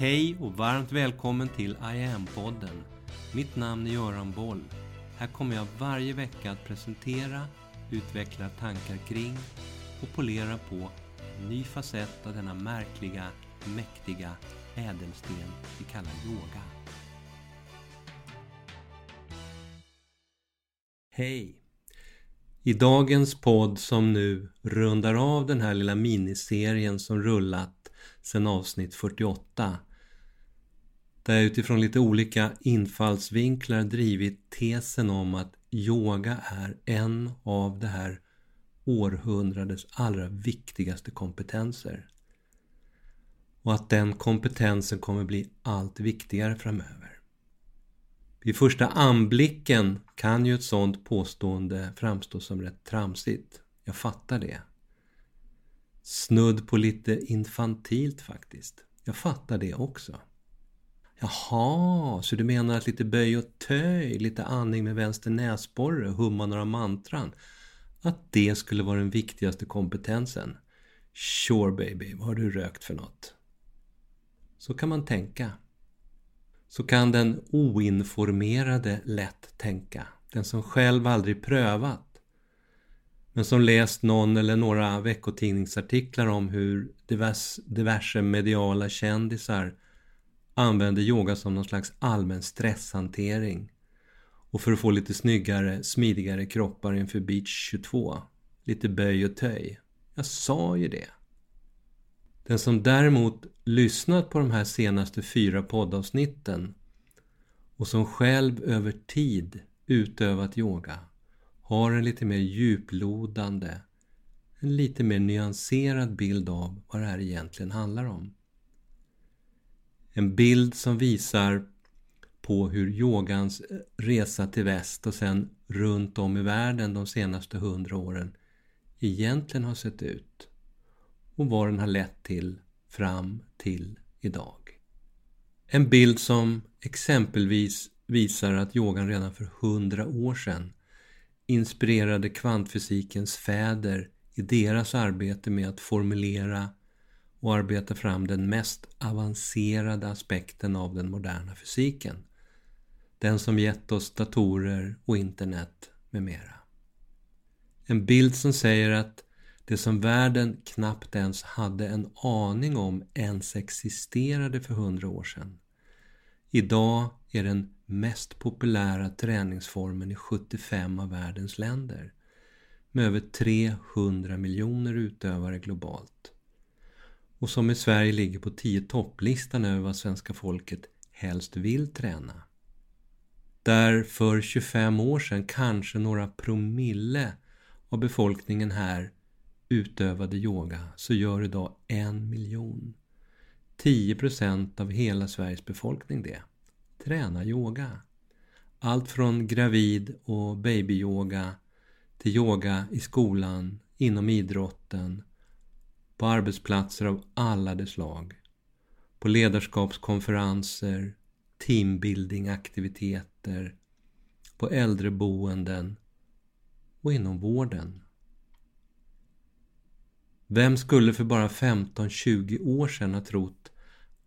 Hej och varmt välkommen till I am-podden. Mitt namn är Göran Boll. Här kommer jag varje vecka att presentera, utveckla tankar kring och polera på en ny facett av denna märkliga, mäktiga ädelsten vi kallar yoga. Hej! I dagens podd som nu rundar av den här lilla miniserien som rullat sedan avsnitt 48 där jag utifrån lite olika infallsvinklar drivit tesen om att yoga är en av det här århundradets allra viktigaste kompetenser. Och att den kompetensen kommer bli allt viktigare framöver. Vid första anblicken kan ju ett sådant påstående framstå som rätt tramsigt. Jag fattar det. Snudd på lite infantilt faktiskt. Jag fattar det också. Jaha, så du menar att lite böj och töj, lite andning med vänster näsborre, humma några mantran, att det skulle vara den viktigaste kompetensen? Sure baby, vad har du rökt för något? Så kan man tänka. Så kan den oinformerade lätt tänka. Den som själv aldrig prövat. Men som läst någon eller några veckotidningsartiklar om hur diverse, diverse mediala kändisar använder yoga som någon slags allmän stresshantering och för att få lite snyggare, smidigare kroppar inför beach 22. Lite böj och töj. Jag sa ju det. Den som däremot lyssnat på de här senaste fyra poddavsnitten och som själv över tid utövat yoga har en lite mer djuplodande, en lite mer nyanserad bild av vad det här egentligen handlar om. En bild som visar på hur yogans resa till väst och sen runt om i världen de senaste hundra åren egentligen har sett ut och vad den har lett till fram till idag. En bild som exempelvis visar att yogan redan för hundra år sedan inspirerade kvantfysikens fäder i deras arbete med att formulera och arbeta fram den mest avancerade aspekten av den moderna fysiken. Den som gett oss datorer och internet med mera. En bild som säger att det som världen knappt ens hade en aning om ens existerade för hundra år sedan. Idag är den mest populära träningsformen i 75 av världens länder med över 300 miljoner utövare globalt och som i Sverige ligger på 10 topplistan över vad svenska folket helst vill träna. Där för 25 år sedan kanske några promille av befolkningen här utövade yoga så gör idag en miljon. 10 procent av hela Sveriges befolkning det. Träna yoga. Allt från gravid och babyyoga till yoga i skolan, inom idrotten på arbetsplatser av alla de slag, på ledarskapskonferenser, teambuildingaktiviteter, på äldreboenden och inom vården. Vem skulle för bara 15-20 år sedan ha trott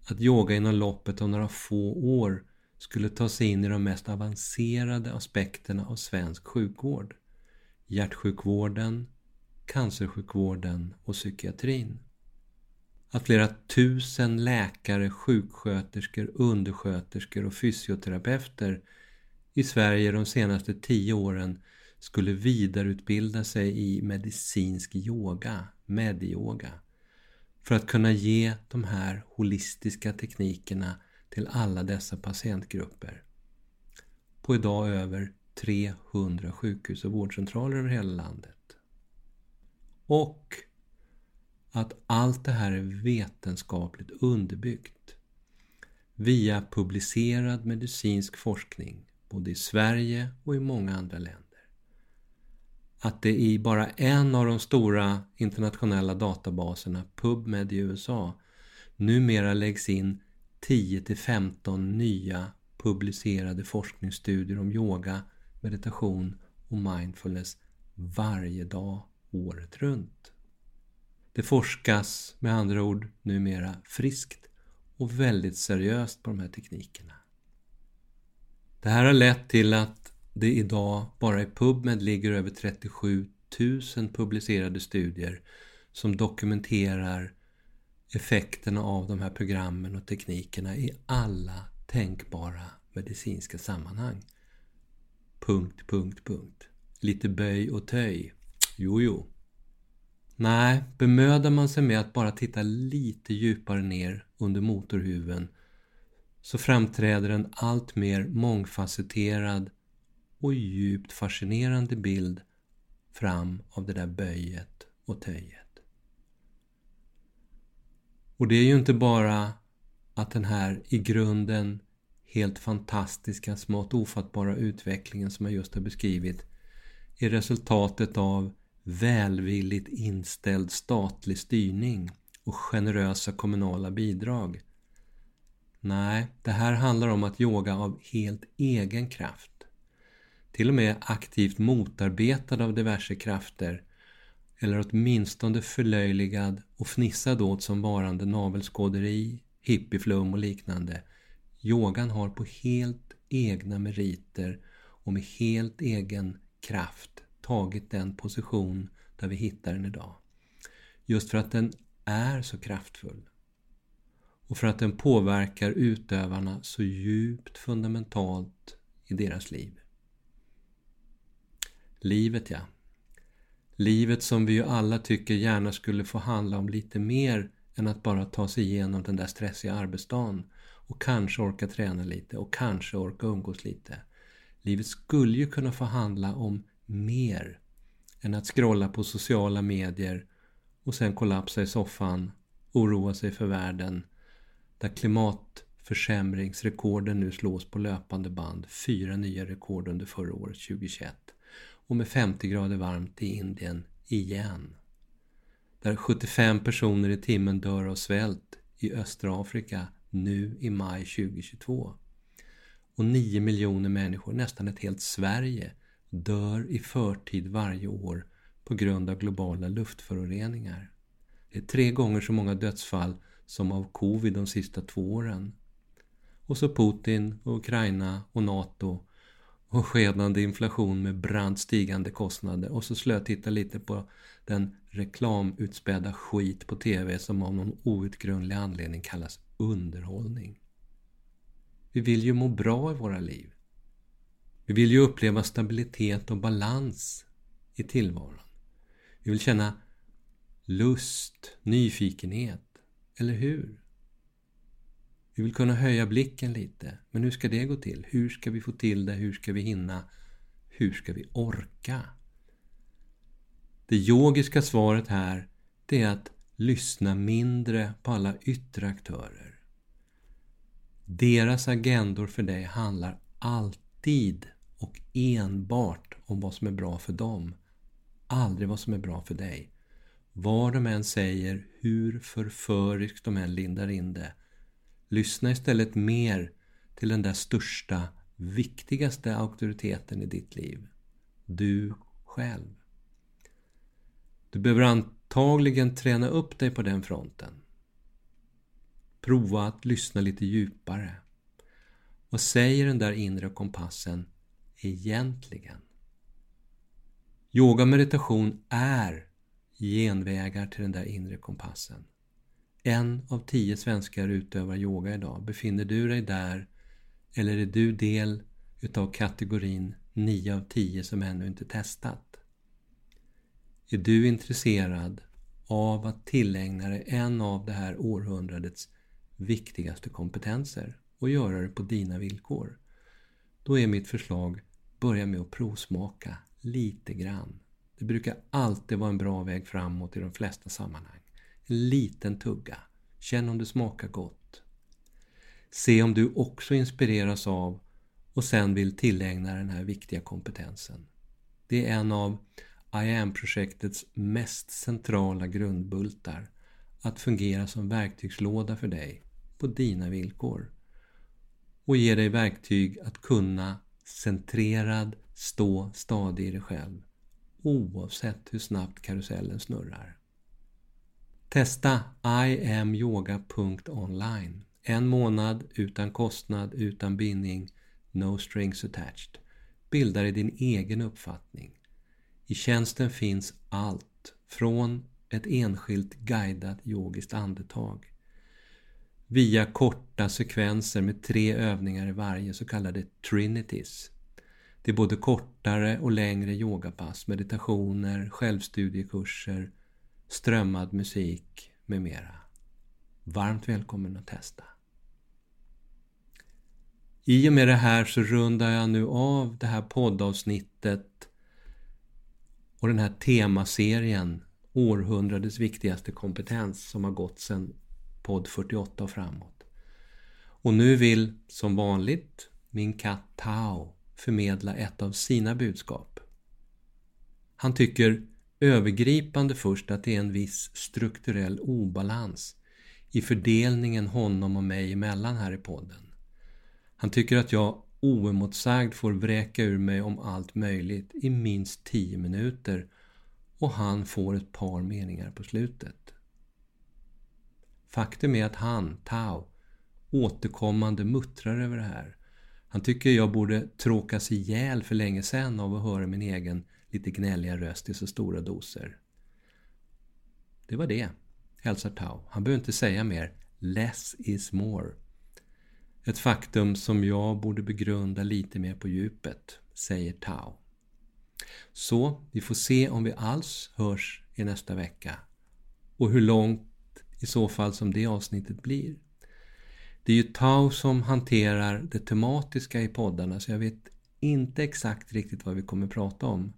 att yoga inom loppet av några få år skulle ta sig in i de mest avancerade aspekterna av svensk sjukvård? Hjärtsjukvården, cancersjukvården och psykiatrin. Att flera tusen läkare, sjuksköterskor, undersköterskor och fysioterapeuter i Sverige de senaste tio åren skulle vidareutbilda sig i medicinsk yoga, medyoga, för att kunna ge de här holistiska teknikerna till alla dessa patientgrupper. På idag över 300 sjukhus och vårdcentraler över hela landet. Och att allt det här är vetenskapligt underbyggt via publicerad medicinsk forskning både i Sverige och i många andra länder. Att det i bara en av de stora internationella databaserna, PubMed i USA, numera läggs in 10-15 nya publicerade forskningsstudier om yoga, meditation och mindfulness varje dag året runt. Det forskas med andra ord numera friskt och väldigt seriöst på de här teknikerna. Det här har lett till att det idag bara i PubMed ligger över 37 000 publicerade studier som dokumenterar effekterna av de här programmen och teknikerna i alla tänkbara medicinska sammanhang. Punkt, punkt, punkt. Lite böj och töj. Jo, jo. Nej, bemödar man sig med att bara titta lite djupare ner under motorhuven så framträder en allt mer mångfacetterad och djupt fascinerande bild fram av det där böjet och töjet. Och det är ju inte bara att den här i grunden helt fantastiska, smått ofattbara utvecklingen som jag just har beskrivit är resultatet av välvilligt inställd statlig styrning och generösa kommunala bidrag. Nej, det här handlar om att yoga av helt egen kraft. Till och med aktivt motarbetad av diverse krafter eller åtminstone förlöjligad och fnissad åt som varande navelskåderi, hippieflum och liknande. Yogan har på helt egna meriter och med helt egen kraft tagit den position där vi hittar den idag. Just för att den är så kraftfull. Och för att den påverkar utövarna så djupt fundamentalt i deras liv. Livet ja. Livet som vi ju alla tycker gärna skulle få handla om lite mer än att bara ta sig igenom den där stressiga arbetsdagen och kanske orka träna lite och kanske orka umgås lite. Livet skulle ju kunna få handla om mer än att scrolla på sociala medier och sen kollapsa i soffan, oroa sig för världen, där klimatförsämringsrekorden nu slås på löpande band, fyra nya rekord under förra året 2021 och med 50 grader varmt i Indien igen. Där 75 personer i timmen dör av svält i östra Afrika nu i maj 2022. Och 9 miljoner människor, nästan ett helt Sverige, dör i förtid varje år på grund av globala luftföroreningar. Det är tre gånger så många dödsfall som av covid de sista två åren. Och så Putin, och Ukraina och NATO och skenande inflation med brant stigande kostnader och så slötitta lite på den reklamutspädda skit på TV som av någon outgrundlig anledning kallas underhållning. Vi vill ju må bra i våra liv. Vi vill ju uppleva stabilitet och balans i tillvaron. Vi vill känna lust, nyfikenhet, eller hur? Vi vill kunna höja blicken lite. Men hur ska det gå till? Hur ska vi få till det? Hur ska vi hinna? Hur ska vi orka? Det yogiska svaret här, det är att lyssna mindre på alla yttre aktörer. Deras agendor för dig handlar alltid och enbart om vad som är bra för dem. Aldrig vad som är bra för dig. Vad de än säger, hur förföriskt de än lindar in det, Lyssna istället mer till den där största, viktigaste auktoriteten i ditt liv. Du själv. Du behöver antagligen träna upp dig på den fronten. Prova att lyssna lite djupare. Vad säger den där inre kompassen egentligen? Yoga och meditation är genvägar till den där inre kompassen. En av tio svenskar utövar yoga idag. Befinner du dig där eller är du del utav kategorin 9 av 10 som ännu inte testat? Är du intresserad av att tillägna dig en av det här århundradets viktigaste kompetenser och göra det på dina villkor? Då är mitt förslag, börja med att provsmaka lite grann. Det brukar alltid vara en bra väg framåt i de flesta sammanhang. En liten tugga. Känn om det smakar gott. Se om du också inspireras av och sen vill tillägna den här viktiga kompetensen. Det är en av I am-projektets mest centrala grundbultar. Att fungera som verktygslåda för dig på dina villkor. Och ge dig verktyg att kunna centrerad stå stadig i dig själv oavsett hur snabbt karusellen snurrar. Testa iamyoga.online En månad utan kostnad, utan bindning, no strings attached. Bilda dig din egen uppfattning. I tjänsten finns allt, från ett enskilt guidat yogiskt andetag via korta sekvenser med tre övningar i varje, så kallade trinities. Det är både kortare och längre yogapass, meditationer, självstudiekurser, strömmad musik med mera. Varmt välkommen att testa! I och med det här så rundar jag nu av det här poddavsnittet och den här temaserien Århundradets viktigaste kompetens som har gått sedan podd 48 och framåt. Och nu vill, som vanligt, min katt Tao förmedla ett av sina budskap. Han tycker övergripande först att det är en viss strukturell obalans i fördelningen honom och mig emellan här i podden. Han tycker att jag oemotsagd får vräka ur mig om allt möjligt i minst 10 minuter och han får ett par meningar på slutet. Faktum är att han, Tao, återkommande muttrar över det här. Han tycker jag borde tråkas ihjäl för länge sedan av att höra min egen lite gnälliga röst i så stora doser. Det var det, hälsar Tao. Han behöver inte säga mer. Less is more. Ett faktum som jag borde begrunda lite mer på djupet, säger Tao. Så vi får se om vi alls hörs i nästa vecka och hur långt i så fall som det avsnittet blir. Det är ju Tau som hanterar det tematiska i poddarna så jag vet inte exakt riktigt vad vi kommer prata om.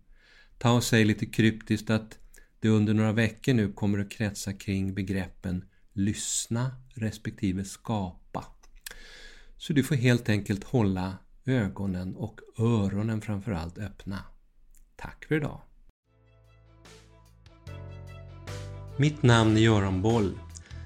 Tau säger lite kryptiskt att det under några veckor nu kommer att kretsa kring begreppen lyssna respektive skapa. Så du får helt enkelt hålla ögonen och öronen framförallt öppna. Tack för idag! Mitt namn är Göran Boll